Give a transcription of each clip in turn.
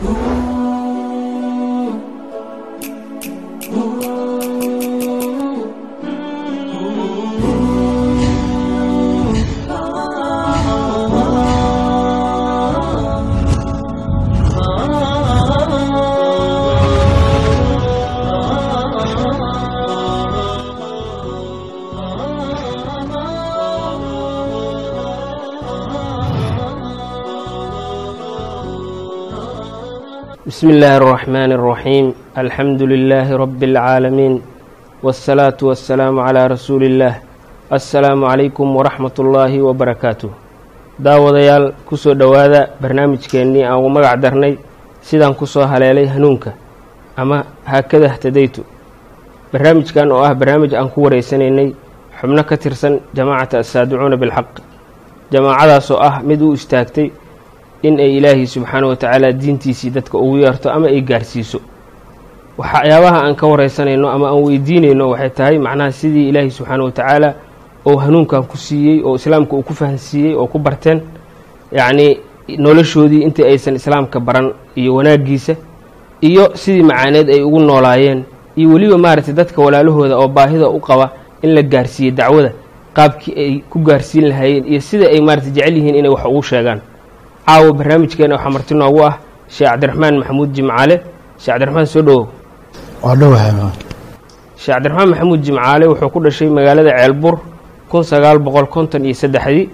Oh. بسم الله الرحمن الرحيم الحمد لله رب العالمين والصلاة والسلام على رسول الله السلام عليكم ورحمة الله وبركاته daawadayaal kusoo dhowaada barnaamijkeennii aan ugu magac darnay sidaan kusoo haleelay hanuunka ama haakada htadaytu barnaamijkan oo ah barnaamij aan ku wareysanaynay xubno ka tirsan jamaacata assaadicuuna bilxaq jamaacadaas oo ah mid u istaagtay in ay ilaahay subxaanahu watacaala diintiisii dadka ugu yeerto ama ay gaarsiiso. Waxyaabaha aan ka wareysanayno ama aan weydiinayno waxay tahay macnaha sidii ilaahay subxaanahu watacaala oo hanuunkan ku siiyey oo islaamka uu ku fahansiiyey oo ku barteen yacnii noloshoodii intii aysan islaamka baran iyo wanaaggiisa iyo sidii macaaneed ay ugu noolaayeen iyo weliba maaragtay dadka walaalahooda oo baahida u qaba in la gaarsiiyo dacwada qaabkii ay ku gaarsiin lahaayeen iyo sida ay maaragtay jecel yihiin inay wax ugu sheegaan caawa barnaamijkeena waxaa marti noogu ah sheekh cabdiraxmaan maxamuud jimcaale. Sheekh cabdiraxmaan soo dhowow waa dhowahay sheekh cabdiraxmaan maxamuud jimcaale wuxuu ku dhashay magaalada ceelbur kun sagaal boqol konton iyo saddexdii.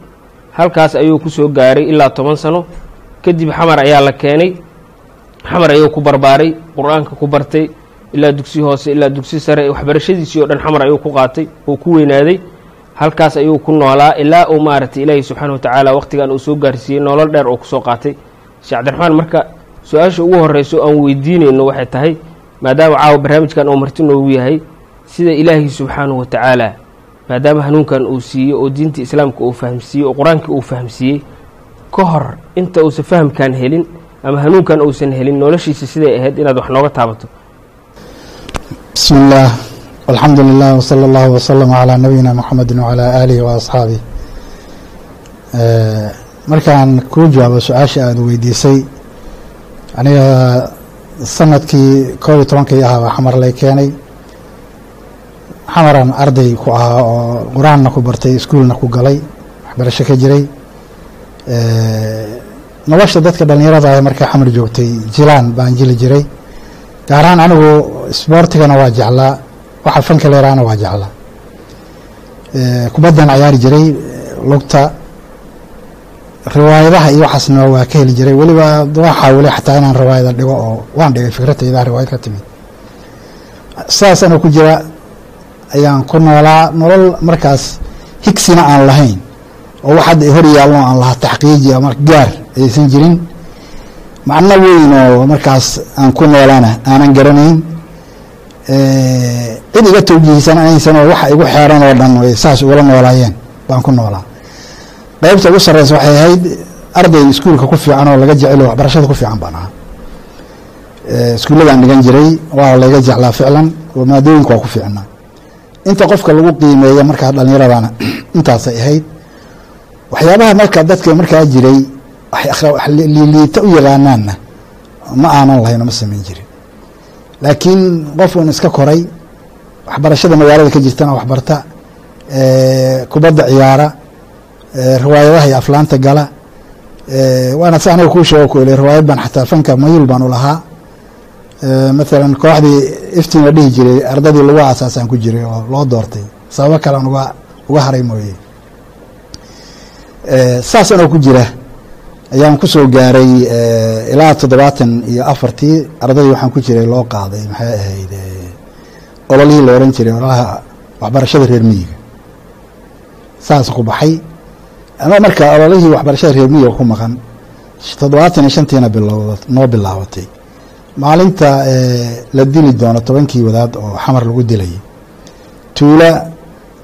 Halkaas ayuu ku soo gaaray ilaa toban sano. Kadib xamar ayaa la keenay. Xamar ayuu ku barbaaray qur'aanka ku bartay ilaa dugsi hoose ilaa dugsi sare waxbarashadiisii oo dhan xamar ayuu ku qaatay uu ku weynaaday halkaas ayuu ku noolaa ilaa uu maaragtay ilaahi subxaana watacaala wakhtigan uu soo gaarsiiyey nolol dheer oo ku soo qaatay. Sheekh cabdiraxmaan marka su'aasha ugu horreyso aan weydiinayno waxay tahay maadaama caawa barnaamijkan uu marti noogu yahay sida ilaahi subxaanahu watacaala maadaama hanuunkan uu siiyey oo diinta islaamka uu fahamsiiyey oo qur'aanka uu fahamsiiyey ka hor inta uusan fahamkan helin ama hanuunkan uusan helin noloshiisa siday ahayd inaad wax nooga taabato. Bismi illaah alxamdu lilah wsala allahu wslama calaa nabiyina muxamedi wacalaa aalihi wa asxaabih markaan kuu jawaabo su'aasha aada weydiisay aniga sannadkii koob iyo tobankii ahaa baa xamar lay keenay. Xamaran arday ku ahaa oo qur'aanna ku bartay iskuulna ku galay waxbarasho ka jiray. Nolosha dadka dhallinyarada ah markaa xamar joogtay jilaan baan jili jiray. Gaarahaan anigu isboortigana waa jeclaa waxa fanka leeraana waa jeclaa kubaddan cayaari jiray lugta riwaayadaha iyo waxaasna waa ka heli jiray. Weliba waa xaawilay xataa inaan riwaayada dhigo oo waan dhigay fikradayda riwaayad ka timid. Sidaas anoo ku jira ayaan ku noolaa nolol markaas higsina aan lahayn oo wax hadda hor yaallo aan lahaa taxqiiji ama gaar aysan jirin. Macno weyn oo markaas aan ku noolaana aanan garanayn cid iga tawjiihsan aysan oo waxa igu xeeran oo dhan saas ugula noolaayeen baan ku noolaa. Qaybta ugu sarreysa waxay ahayd arday iskuulka ku fiican oo laga jecelo waxbarashada ku fiican baan ahaa. Iskuulladaan dhigan jiray waa layga jeclaa ficlan oo maadooyinka waa ku fiicnaa. Inta qofka lagu qiimeeya markaa dhallinyaradana intaasay ahayd waxyaabaha marka dadka markaa jiray liiliita u yaqaanaanna ma aanan lahayn ma samayn jirin. Laakiin qofkan iska koray waxbarashada magaalada ka jirtana waxbarta kubadda ciyaara riwaayadaha iyo aflaanta gala waana si aniga kuu sheego kuele riwaayad baan xataa fanka mayul baan u lahaa kooxdii iftiin la dhihi jiray ardadii lagu aasaasaan ku jiray oo loo doortay. Sababo kalean uga uga haray mooye. Saas anoo ku jira. Ayaan ku soo gaaray ilaa toddobaatan iyo afartii. Ardadii waxaan ku jiray loo qaaday maxay ahayd ololihii la oran jiray ololaha waxbarashada reer miyiga. Saas ku baxay. Ama marka ololihii waxbarashada reer miyiga ku maqan toddobaatan iyo shantiina bilowd noo bilaabatay. Maalinta la dili doono tobankii wadaad oo xamar lagu dilayay tuula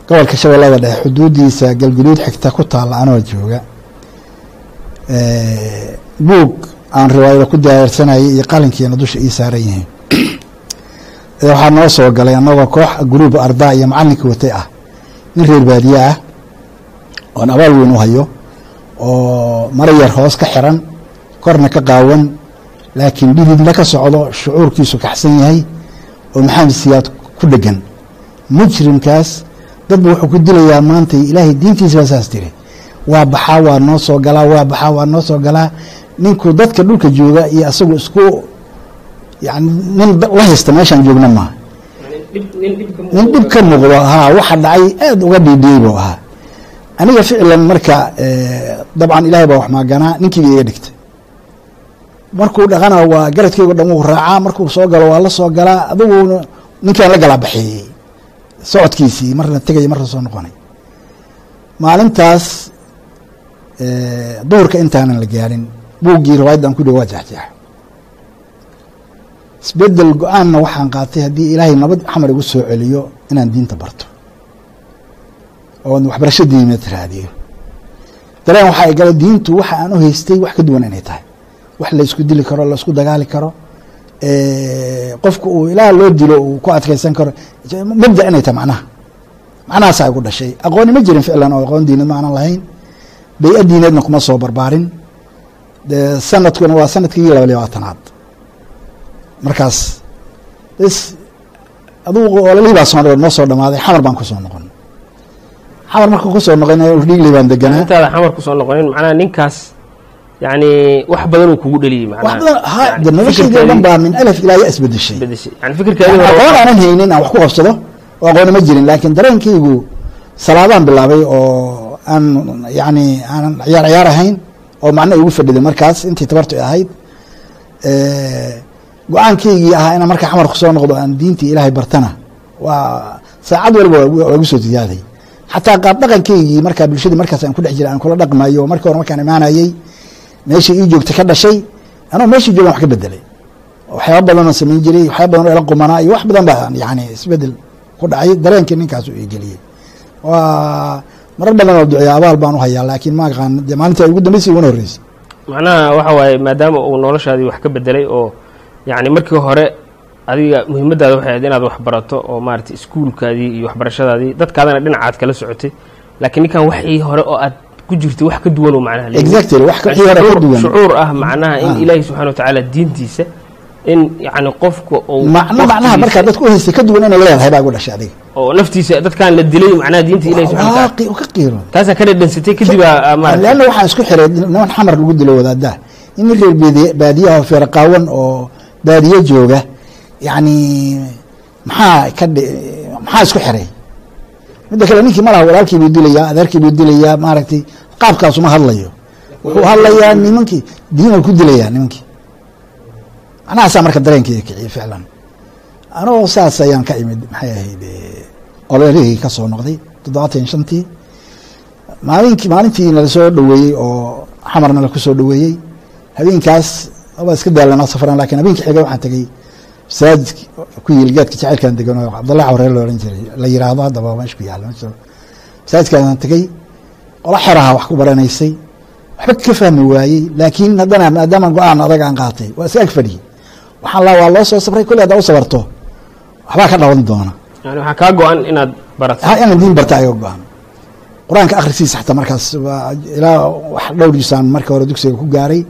gobolka shabeellada dhexe xuduudiisa galguduud xigta ku taalla anoo jooga. Buug aan riwaayada ku daayarsanayay iyo qalinkiina dusha ii saaran yihiin waxaa noo soo galay annagoo koox gruub ardaa iyo macallinkii watay ah. Nin reer baadiye ah oon abaal weyn u hayo oo maro yar hoos ka xiran korna ka qaawan laakiin dhididna ka socdo shucuurkiisu kaxsan yahay oo maxamed siyaad ku dhegan. Mujrimkaas dadba wuxuu ku dilayaa maanta ilaahay diintiisa baa saas tiri waa baxaa waa noo soo galaa waa baxaa waa noo soo galaa. Ninku dadka dhulka jooga iyo asagu isku yani nin la haysta meeshaan joogna maaha. Nin dhib ka muuqdo haa waxa dhacay aada uga dhiidhiyey buu ahaa. Aniga ficlan marka dabcan ilahay baa wax maaganaa ninkiiba iga dhigtay. Markuu dhaqana waa garadkeygo dhan wuu raacaa markuu soo galo waa la soo galaa adugu ninkaan la galaa baxeeyey socodkiisii marna tegaya marna soo noqonay. Maalintaas duhurka intaanan la gaarin buuggii riwaayaddan ku dhi waa jexjeex isbeddel go'aanna waxaan qaatay haddii ilaahay nabad xamar igu soo celiyo inaan diinta barto. Oo waxbarasho diimeed raadiyo. Dareen waxaa i gala diintu waxa aan u haystay wax ka duwan inay tahay. Wax la isku dili karo la isku dagaali karo. Qofku uu ilaa loo dilo uu ku adkaysan karo. Mabda inay tahay macnaha. Macnahaasaa igu dhashay. Aqooni ma jirin ficlan oo aqoon diineed ma lahayn. Bay-a diineedna kuma soo barbaarin. Sanadkuna waa sannadkii laba markaas bs adugu olalihii baa soo noo soo dhamaaday xamar baan ku soo noqon. Xamar marka ku soo noqon dhiigley baan deganaa intaada xamar ku soo noqonin macnaha ninkaas yani wax badanuu kugu dheliyey wax badan ha de noloshaydi o dhan baa min alaf ilaa ya isbedeshay aqoon aanan haynin aan wax ku qabsado oo aqooni ma jirin laakiin dareenkaygu salaadaan bilaabay oo aan yani aanan ciyaar ciyaar ahayn oo macno igu fadhiday markaas intii tabartu ahayd go'aankaygii ahaa inaan markaa xamar ku soo noqdo aan diintii ilaahay bartana waa saacad waliba waa igu soo ziyaaday xataa qaab dhaqankaygii markaa bulshadii markaas aan ku dhex jiray aan kula dhaqmayo markii hore markaan imaanayey meeshii ii joogtay ka dhashay anoo meeshii joogan wax ka bedelay waxyaaba badanoo samayn jiray waxyaaba badan ila qumanaa iyo wax badan baa yani isbeddel ku dhacay dareenkii ninkaasu ii geliyey waa marar badan oo duceeya abaal baan u hayaa laakiin ma aqaan de maalinta ugu dambeysay uguna horreysay macnaha waxa waaye maadaama uu noloshaadii wax ka bedelay oo yacni markii hore adiga muhiimadaada waxay ahayd inaad wax barato oo maarata iskuulkaadii iyo waxbarashadaadii. Dadkaadana dhinacaad kala socotay laakiin ninkan waxii hore oo aad ku jirtay wax ka duwan oo macnaha leeyahay. exactly wax ka hore ka duwan. shucuur ah macnaha in Ah. ilaahi subxana watacaala diintiisa in yacni qofka macno macnaha markaa dadku u haystay ka duwan inay leedahay baa igu dhashay adiga. Oo naftiisa dadkaan la dilay macnaha diinta ilahi subxana waaqi u ka qiiro. Taasaa ka dhadhansatay kadib aa maarata leanna isku xiray niman xamar lagu dilo wadaadaha in reer baadiyaha feerqaawan oo baadiye jooga. Yacni maxaa ka maxaa isku xiray? Midda kale ninkii malaha walaalkii buu dilayaa adeerkii buu dilayaa maaragtay qaabkaasuma hadlayo. Wuxuu hadlayaa nimankii diinuu ku dilayaa nimankii. Macnahaasaa marka dareenkeyga kiciyey ficlan. Anoo saas ayaan ka imid maxay ahayd ololihii ka soo noqday toddobaatan shantii. Maalinkii maalintii nala soo dhoweeyey oo xamarna laku soo dhoweeyey. Habeenkaas waa iska daalanaa safaran laakiin habeenkii xigay waxaan tegey masaajidki ku yiil geedka jaceylkan degan oo cabdallah cawreer la ohan jiray. La yiraahdo haddaba meesha ku yaalla meesha masaajidkaasaan tegey qola xeraha wax ku baranaysay waxba ka fahmi waayey laakiin haddana maadaama go'aan adag aan qaatay waa iska ag fadhiyey. Waxaan laa waa loo soo sabray kolley haddaa u sabarto waxbaa ka dhawan doona. Waxaa kaa go-an inaad barato. Inaan diin barta ayaga go-an qur'aanka akrisiisa xataa markaas ilaa wax dhowrgiisaan marka hore dugsiga ku gaaray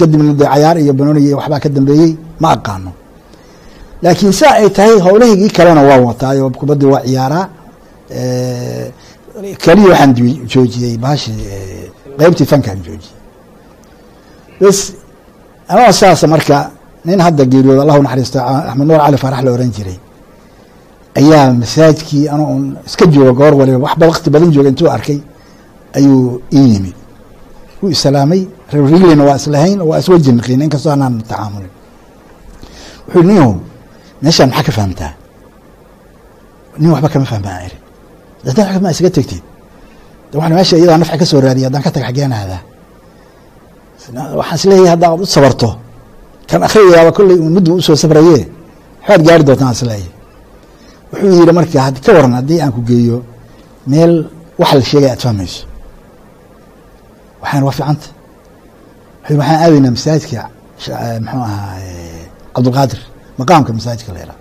kadibna dee cayaar iyo banooni iyo waxbaa ka dambeeyey ma aqaano. Laakiin saa ay tahay howlahaygii kalena waa wataayo kubaddii waa ciyaaraa keliya waxaan jo- joojiyey bahashi qeybtii fankaan joojiyey. Bes anoo saasa marka nin hadda geeriyooda allahu naxariisto axmed nuur cali faarax la oran jiray ayaa masaajkii anoo un iska jooga goor waliba waxba wakti badan jooga intuu arkay ayuu ii yimid. Wuu isalaamay reer riglina waa islahayn waa iswajin naqiin inkastoo anaan tacaamulin. Wuxuu ninyahow meeshaan maxaa ka fahamtaa? Nin waxba kama fahmaa iri haddaan wax ma isaga tegtid. Waxaan meesha iyadaa nafci ka soo raadiya haddaan ka tag xaggeen waxaan is leeyahay haddaa aad u sabarto kan akhriyayaaba kolley muddu u soo sabraye waxbaad gaari doontaan is leeyahay wuxuu yidhi marka ka waran haddii aan ku geeyo meel wax la sheegay aad fahmayso. Waxaan waa fiicanta waxaan aadaynaa masaajidka muxuu ahaa cabdulqaadir maqaamka masaajidka la yidhaha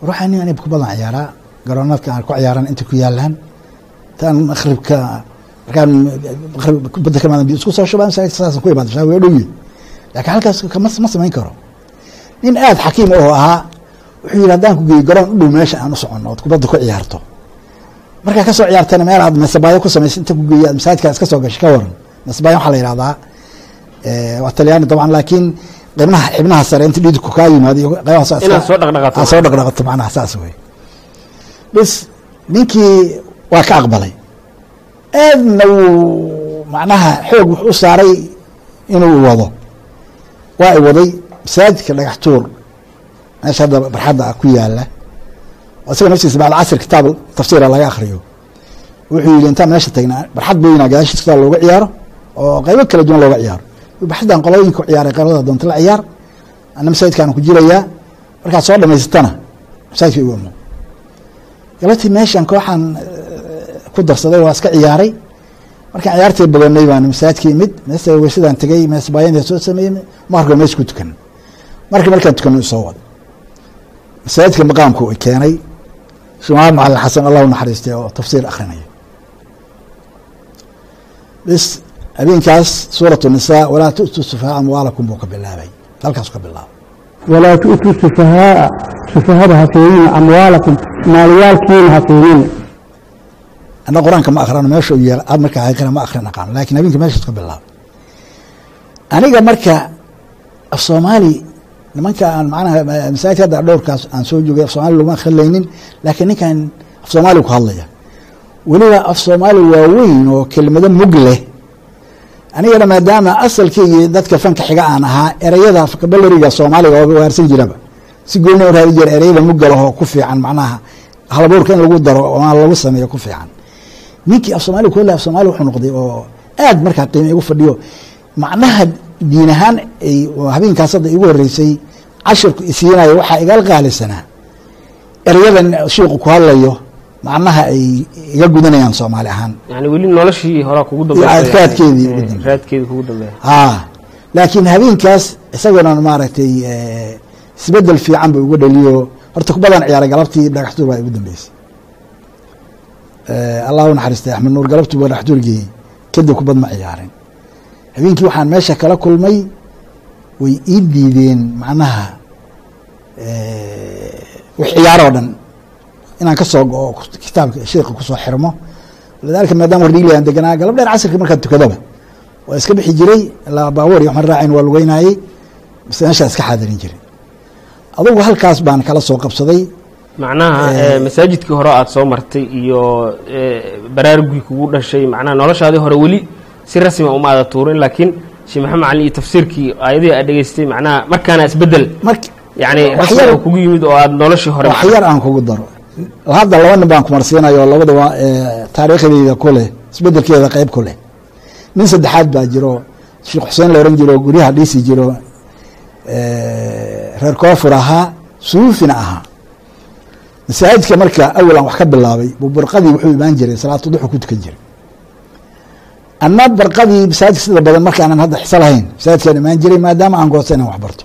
war waxaa nin aniga kubadan ciyaaraa garoonadka aan ku ciyaaran inta ku yaalaan taan maqribka markaan kubadda ka maadan isku soo shubaa masaajidka saasan ku imaada shaa waa dhowye laakiin halkaas ma samayn karo. Nin aada xakiim oo ahaa wuxuu yidhi haddaan ku geeyo garoon u dhow meesha aan u soconno ood kubadda ku ciyaarto. Markaa ka soo ciyaartana meel aad masabaayo ku samaysa inta ku geeya aad masaajidkaa iska soo gashay ka waran masabaayo waxaa la yihahdaa waa talyaani dabcan laakiin qibnaha xibnaha sare inta dhididku kaa yimaado iyo qaybaha soo dhaqdhaqato. macnaha saas wey bis ninkii waa ka aqbalay. Aadna wuu macnaha xoog wuxuu saaray inuu wado. Waa i waday masaajidka dhagax tuur. Meesha hadda barxadda ku yaalla isaga naftiisa bacd casr kitaab tafsiira laga akriyo wuxuu yidhi intaan meesha tagnaa barxad boynaa gadaashiis kitaab looga ciyaaro oo qaybo kala duwan looga ciyaaro barxaddan qolooyinka u ciyaaray qaybada doonta la ciyaar. Ana masaajidkaan ku jirayaa. Markaad soo dhamaysatana masaajidka igu imo galabtii meeshan kooxaan ku darsaday waa iska ciyaaray. Markaan ciyaartii badanay baan masaajidka imid meesa weysadaan tegey mees baayanda soo sameeyey maharka meesha ku tukan. Markii markaan tukano soo wada masaajidka maqaamku i keenay. Shumaad macalin xasan allahu naxariistay oo tafsiir akrinaya habeenkaas suurat nisaa walaa tu'tu sufahaa amwaalakum buu ka bilaabay. Halkaasu ka bilaabay walaa tu'tuu sufahaaa sufahada ha siinina amwaalakum maalyaalkiina ha siinina ana qur'aanka ma akrino meesha yeel ad markaa xaqiina ma akrin aqaan laakiin habeenka meeshaas ka bilaabay aniga marka af soomaali nimanka aan macnaha masaajidka hadda dhowrkaas aan soo joogay af soomaali laguma akrinlaynin laakiin ninkan af soomaali ku hadlaya. Weliba af soomaali waaweyn oo kelimado mug leh anigana maadaama asalkeygii dadka fanka xiga aan ahaa ereyada kabalariga soomaaliga oo waarsan jiraba si gooni raadi jira ereyada mugga lahoo ku fiican macnaha halabuurka in lagu daro oo lagu sameeyo ku fiican. Ninkii af soomaali ku hadlay af soomaali wuxuu noqday oo aad markaa qiima igu fadhiyo. Macnaha diin ahaan ay habeenkaas hadda igu horeysay cashirku isiinayo waxaa igal qaalisanaa ereyadan shiiqu ku hadlayo macnaha ay iga gudanayaan soomaali ahaan. Yani weli noloshii horaa kugu raadkeedii ugu dambeeyay. raadkeedii kugu dambeeya. A laakiin habeenkaas isagoona maaragtay isbeddel fiican ba uga dhaliyo. Horta kubadan ciyaaray galabtii dhagaxtuur baa igu dambeysay. Allah u naxariistay axmed nuur galabtuu baa dhagaxtuur geeyey kadib kubad ma ciyaarin. Habeenkii waxaan meesha kala kulmay way ii diideen macnaha wix ciyaaroo dhan inaan ka soo go-o kitaabka sheika ku soo xirmo. Lidaalika maadaama hordhiili aan deganaa galab dheer casirka markaan tukadaba. Waa iska bixi jiray ilaa baabuur iyo waxaan raacayn waa lugeynayey base meeshaa iska xaadirin jiray. Adugu halkaas baan kala soo qabsaday. Macnaha Eh, masaajidkii hore aad soo martay iyo eh, baraarugii kugu dhashay macnaha noloshaadii hore weli si rasmi uma aada tuurin laakiin sheekh maxamed cali iyo tafsiirkii aayadihii aad dhegeystay macnaha markaana isbeddel yani oo kugu yimid oo aad noloshii hore aan kugu daro hadda laba nin baan kumarsiinayo oo labadaba taariikhdeyda ku leh isbedelkeeda qeyb ku leh. Nin saddexaad baa jiro sheekh xuseen la oran jiro guryaha dhiisi jiro reer koofur ahaa suufina ahaa. Masaajidka marka awal aan wax ka bilaabay buu barqadii wuxuu imaan jiray salaatu duxu ku tukan jiray. Anna barqadii masaajidka sida badan markaanan hadda xiso lahayn masaajidkaan imaan jiray maadaama aan goosta inaan wax barto.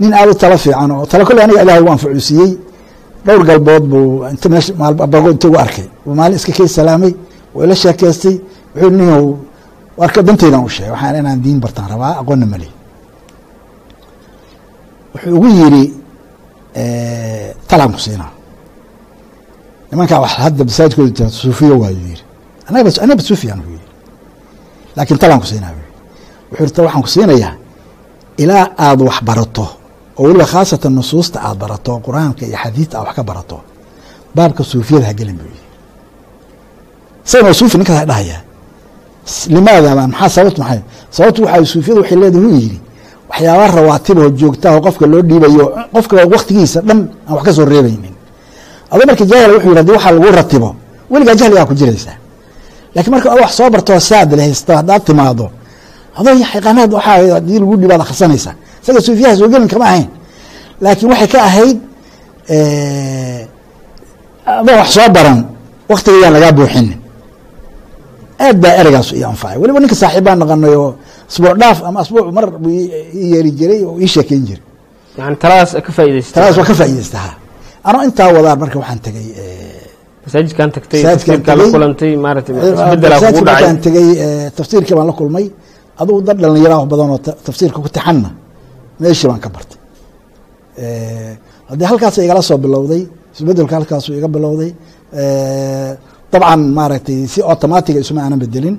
Nin aad u talo fiican oo talo kolle aniga ilahay ugu anfacusiiyey dhowr galbood buu maalbago inta ugu arkay. Maalin iska kay salaamay waa ila sheekaystay wuxuu ninyow warka danteydan u sheegay. Waxaan inaan diin bartaan rabaa aqoonna mali wuxuu ugu yidhi talaan ku siinaa nimankaa wax hadda masaajidkooda tira suufiya waayuu yidhi. Anaga anaba suufiyaan buu yidhi. Laakiin talaan ku wuxuu ta waxaan ku siinayaa ilaa aada wax barato oo weliba khaasatan nusuusta aada barato qur'aanka iyo xadiidta aad wax ka barato baabka suufiyada ha gelin buu yidhi. Isagana suufi ninkaas dhahayaa limaada maxaa sababt maxay? Sababtu waxaa suufiyadu waxay leedahay uu yidhi waxyaaba rawaatiboo joogtaa oo qofka loo dhiibayo qofka waktigiisa dhan aan wax ka soo reebaynin. Adoo marka jaahil wuxuu yidhi haddii waxaa lagu ratibo weligaa jahligaa ku jiraysaa. Laakiin marka wax soo bartoo saad le haysto haddaad timaado adoo xaqaanaad waxaa haddii lagu dhibaad akhrisanaysaa isaga suufiyaha soo gelin kama ahayn. Laakiin waxay ka ahayd adoo wax soo baran waktigayaan lagaa buuxinin aad baa ereygaas ii anfacay weliba ninka saaxiibbaan naqanay oo asbuuc dhaaf ama asbuuc mar buu ii yeeri jiray oo ii sheekeyn jiray. Yani taladaas ka faa'idaystay taladas waa ka faa'iidaystaha anoo intaa wadaan marka waxaan tegey masaajidkan tagtay Masaajidkan tafsiirkaa la kulantay maaragtay isbedelaa kugu dhacay. tegey tafsiirkii baan la kulmay. Adugu dad dhalinyara wax badan oo ta- tafsiirka ku taxanna meeshii baan ka bartay. Haddii halkaas igala soo bilowday isbeddelka halkaasu iga bilowday dabcan maaragtay si automatiga isuma aanan bedelin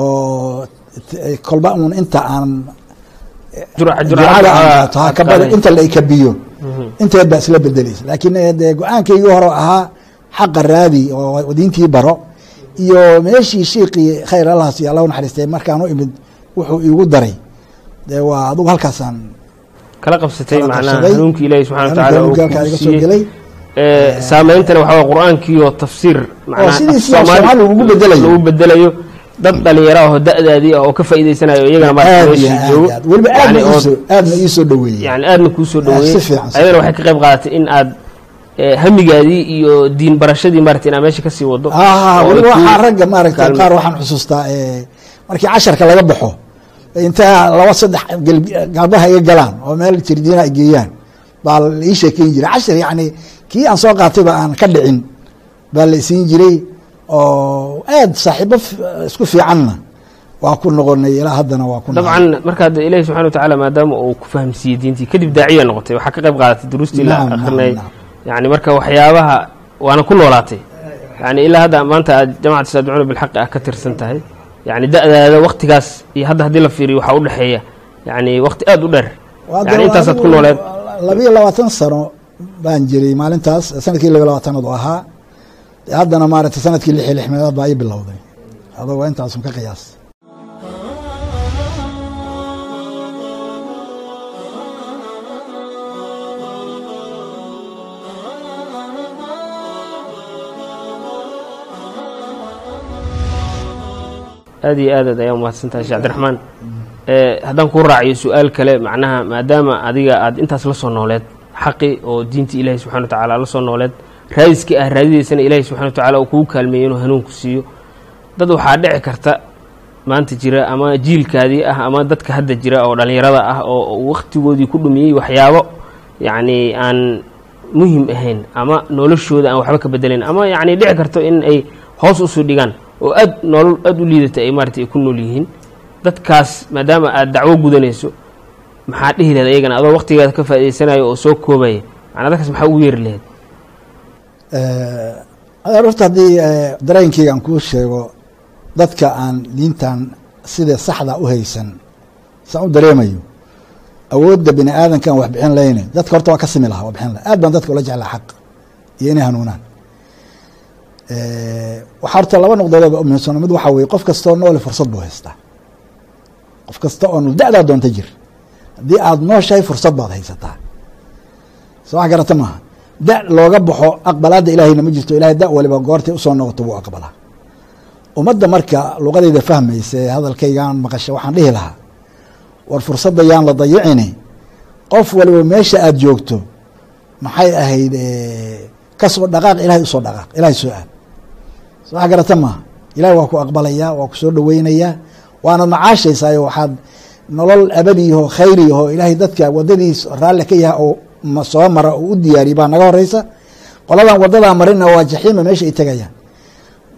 oo t- kolba un inta aan inta la ikabiyo inteed baa isla bedelaysa laakiin eh, dee go'aankaygii hore ahaa xaqa raadi oo diintii baro iyo meeshii shiiqii khayr allahas iyo allah u naxariistay markaan u imid wuxuu iigu daray. Dee waa adugu halkaasaan kala qabsatay macnaha hanuunkii ilaahi subxana wa tacaala uu saameyntana waxaa waye qur'aankiiyo tafsiir macnaha lagu bedelayo. dad dhalinyaro ah oo da-daadii ah oo ka faa'iideysanayo iyagana maarata aad iyo meeshii aad joogo iyo aad. Weliba aadna Yani oo- iisoo aadna iisoo dhaweeyey kuu soo ayadana waxay ka qayb qaadatay in aad eh, hamigaadii iyo diin barashadii maarata inaad meesha ka sii wado waxaa ragga kaalme- qaar waxaan xusuustaa eh, markii casharka laga baxo intaa laba saddex galbaha iga galaan oo meel jirdiina ay geeyaan. Baa la ii sheekeyn jiray. Cashar yacni kii aan soo qaatayba aan ka dhicin. Baa la isiin jiray oo aad saaxiibo isku fiicanna. Waa ku noqonay ilaa haddana waa ku dabcan marka hadda ilaahi subxana wa tacaala maadaama uu ku fahamsiiyey diintii kadib daaciya noqotay. Waxaa ka qayb qaadatay duruustii la akrinay yani marka waxyaabaha waana ku noolaatay. Yani ilaa hadda maanta aad jamacata saadicuuna bilxaqi ah ka tirsan tahay yani da-daada waktigaas iyo hadda haddii la fiiriyo waxaa u dhexeeya yani wakti aad u dheer. Yani intaasaad ku nooleed. labiyo labaatan sano baan jiray maalintaas. Sanadkii labiyo labaatanaad oo ahaa. Haddana maaragtay sannadkii lix iyo lixmeedaad baa ii bilowday. Adagoo intaasun ka qiyaas aad iyo aadaad ayaa umahadsantahay sheekh cabdiraxmaan. Eh, haddaan kuu raaciyo su'aal kale macnaha maadaama adiga aad intaas la soo nooleed xaqi oo diintii ilaahi subxana wa tacaala la soo nooleed raadiskii ah raadideysana ilaahi subxana wa tacaala uu kugu kaalmeeyey inuu hanuunku siiyo. Dad waxaa dhici karta maanta jira ama jiilkaadii ah ama dadka hadda jira oo dhallinyarada ah oo oo wakhtigoodii ku dhumiyey waxyaabo yacni aan muhiim ahayn ama noloshooda aan waxba ka bedelayn ama yacni dhici karto in ay hoos u soo dhigaan oo aad nolol aad u liidata ay maarata ku nool yihiin dadkaas maadaama aad dacwo gudanayso maxaa dhihi lahayd ayagana adoo waktigaada ka faa'idaysanayo oo soo koobaya macnaa dadkaas maxaa ugu yeeri lahayd? Adeer horta haddii eh, dareenkeyga aan kuu sheego dadka aan diintan sida saxda u haysan saan u dareemayo awoodda bini aadankan wax bixin layne dadka horta waa ka simi lahaa waa bixin lahaa. Aad baan dadka ula jeclaa xaq iyo inay hanuunaan waxaa horta laba noqdoodooba u muhiimsan. Mid waxaa weye qof kastoo noole fursad buu haystaa. Qof kasta oo nool da-daa doonta jir. Haddii aada nooshahay fursad baad haysataa. Soo wax garata maaha. Da looga baxo aqbalaadda ilaahayna ma jirto. Ilahay da waliba goortay u soo noqoto wuu aqbalaa. Ummadda marka luqadayda fahmaysa ee hadalkaygaan maqasha waxaan dhihi lahaa war fursadda yaan la dayicini qof waliba meesha aada joogto maxay ahayd ka soo dhaqaaq ilahay u soo dhaqaaq ilahay soo aad soo wax garata maaha ilahay waa ku aqbalayaa waa ku soo dhoweynayaa waanad macaashaysayo waxaad nolol abadiyaho khayriyaho ilaahay dadka wadadiis raalli ka yaha oo soo mara oo u diyaariya baa naga horeysa. Qoladan wadadaa marina waa jaxiima meesha ay tegayaan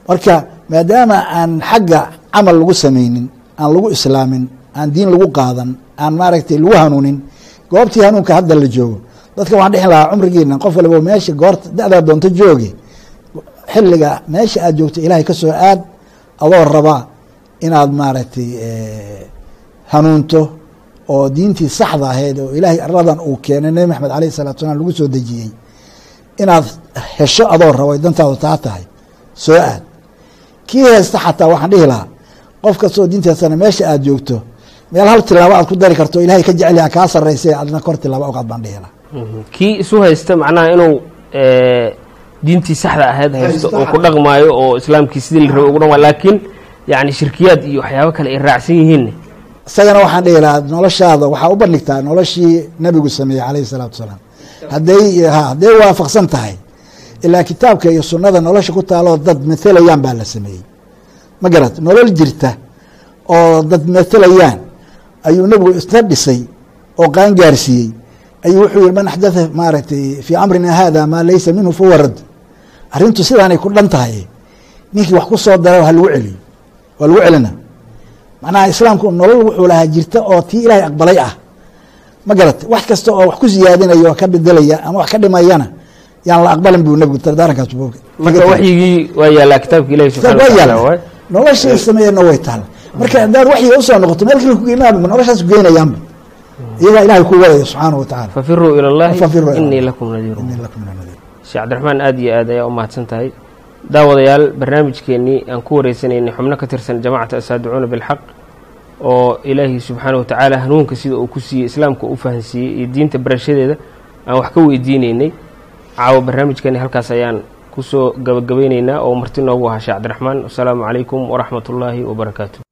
marka maadaama aan xagga camal lagu samaynin aan lagu islaamin aan diin lagu qaadan aan maaragtay lagu hanuunin goobtii hanuunka hadda la joogo dadka waxaan dhexin lahaa cumrigiina qof waliba meesha goorta da-daa doonto jooge xilliga meesha aad joogto ilaahay ka soo aad adoo rabaa inaad maaragtay hanuunto oo diintii saxda ahayd oo ilaahay aradan uu keenay nebi maxamed alayh salatu salaam lagu soo dejiyey inaad hesho adoo rabo ay dantaadu taa tahay. Soo aad. Kii haysta xataa waxaan dhihi lahaa qof kastoo diinta haystana meesha aad joogto meel hal tilaabo aad ku dari karto ilahay ka jecel kaa sarraysa adna kor tilaabo ogaad baan dhihi lahaa. Kii isu haysta macnaha inuu diintii saxda ahayd haysto oo ku dhaqmaayo oo islaamkii sidii la rabay ugu dhaqmaayo laakiin yani shirkiyaad iyo waxyaabo kale ay raacsan yihiin. Isagana waxaan dhihi lahaa noloshaada waxaa u bandhigtaa noloshii nabigu sameeyey calayhi salaatu wasalaam. Hadday hadday waafaqsan tahay ilaa kitaabka iyo sunnada nolosha ku taaloo dad matelayaan baa la sameeyey. Ma garat nolol jirta oo dad matelayaan ayuu nebigu isna dhisay oo qaan gaarsiiyey ayuu wuxuu yihi man axdatha maaragtay fii amrina hada maa laysa minhu fahuwa radd arrintu sidaanay ku dhan tahay. Ninkii wax ku soo dara ha lagu celiyo waa lagu celina. Macnaha islaamku nolol wuxuu lahaa jirta oo tii ilaahay aqbalay ah. Ma garatay wax kasta oo wax ku siyaadinaya oo ka bedelaya ama wax ka dhimayana yaan la aqbalin buu nebigu dardaarankaas marka waxyigii waa yaallaa kitaabka ilahi subxana yaalla waay noloshay sameeyeenna way taala marka haddaad waxyiga u soo noqoto meel kale kugeemaaba noloshaas kugeynayaanba iyagaa ilaahay ku wadaya subxaanahu wa tacaala fafiruu ila allahi inii lakum nadiiru Sheekh cabdiraxmaan aad iyo aad ayaa u mahadsan tahay daawadayaal barnaamijkeennii aan ku wareysanaynay xubno ka tirsan jamacata asaadicuuna bilxaq oo ilaahi subxaana wa tacaala hanuunka sida uu ku siiyey islaamka u fahansiiyey iyo diinta barashadeeda aan wax ka weydiinaynay. Caawa barnaamijkeeni halkaas ayaan ku soo gabagabaynaynaa oo marti noogu ahaa sheekh cabdiraxmaan wasalaamu calaykum waraxmat ullaahi wabarakaatu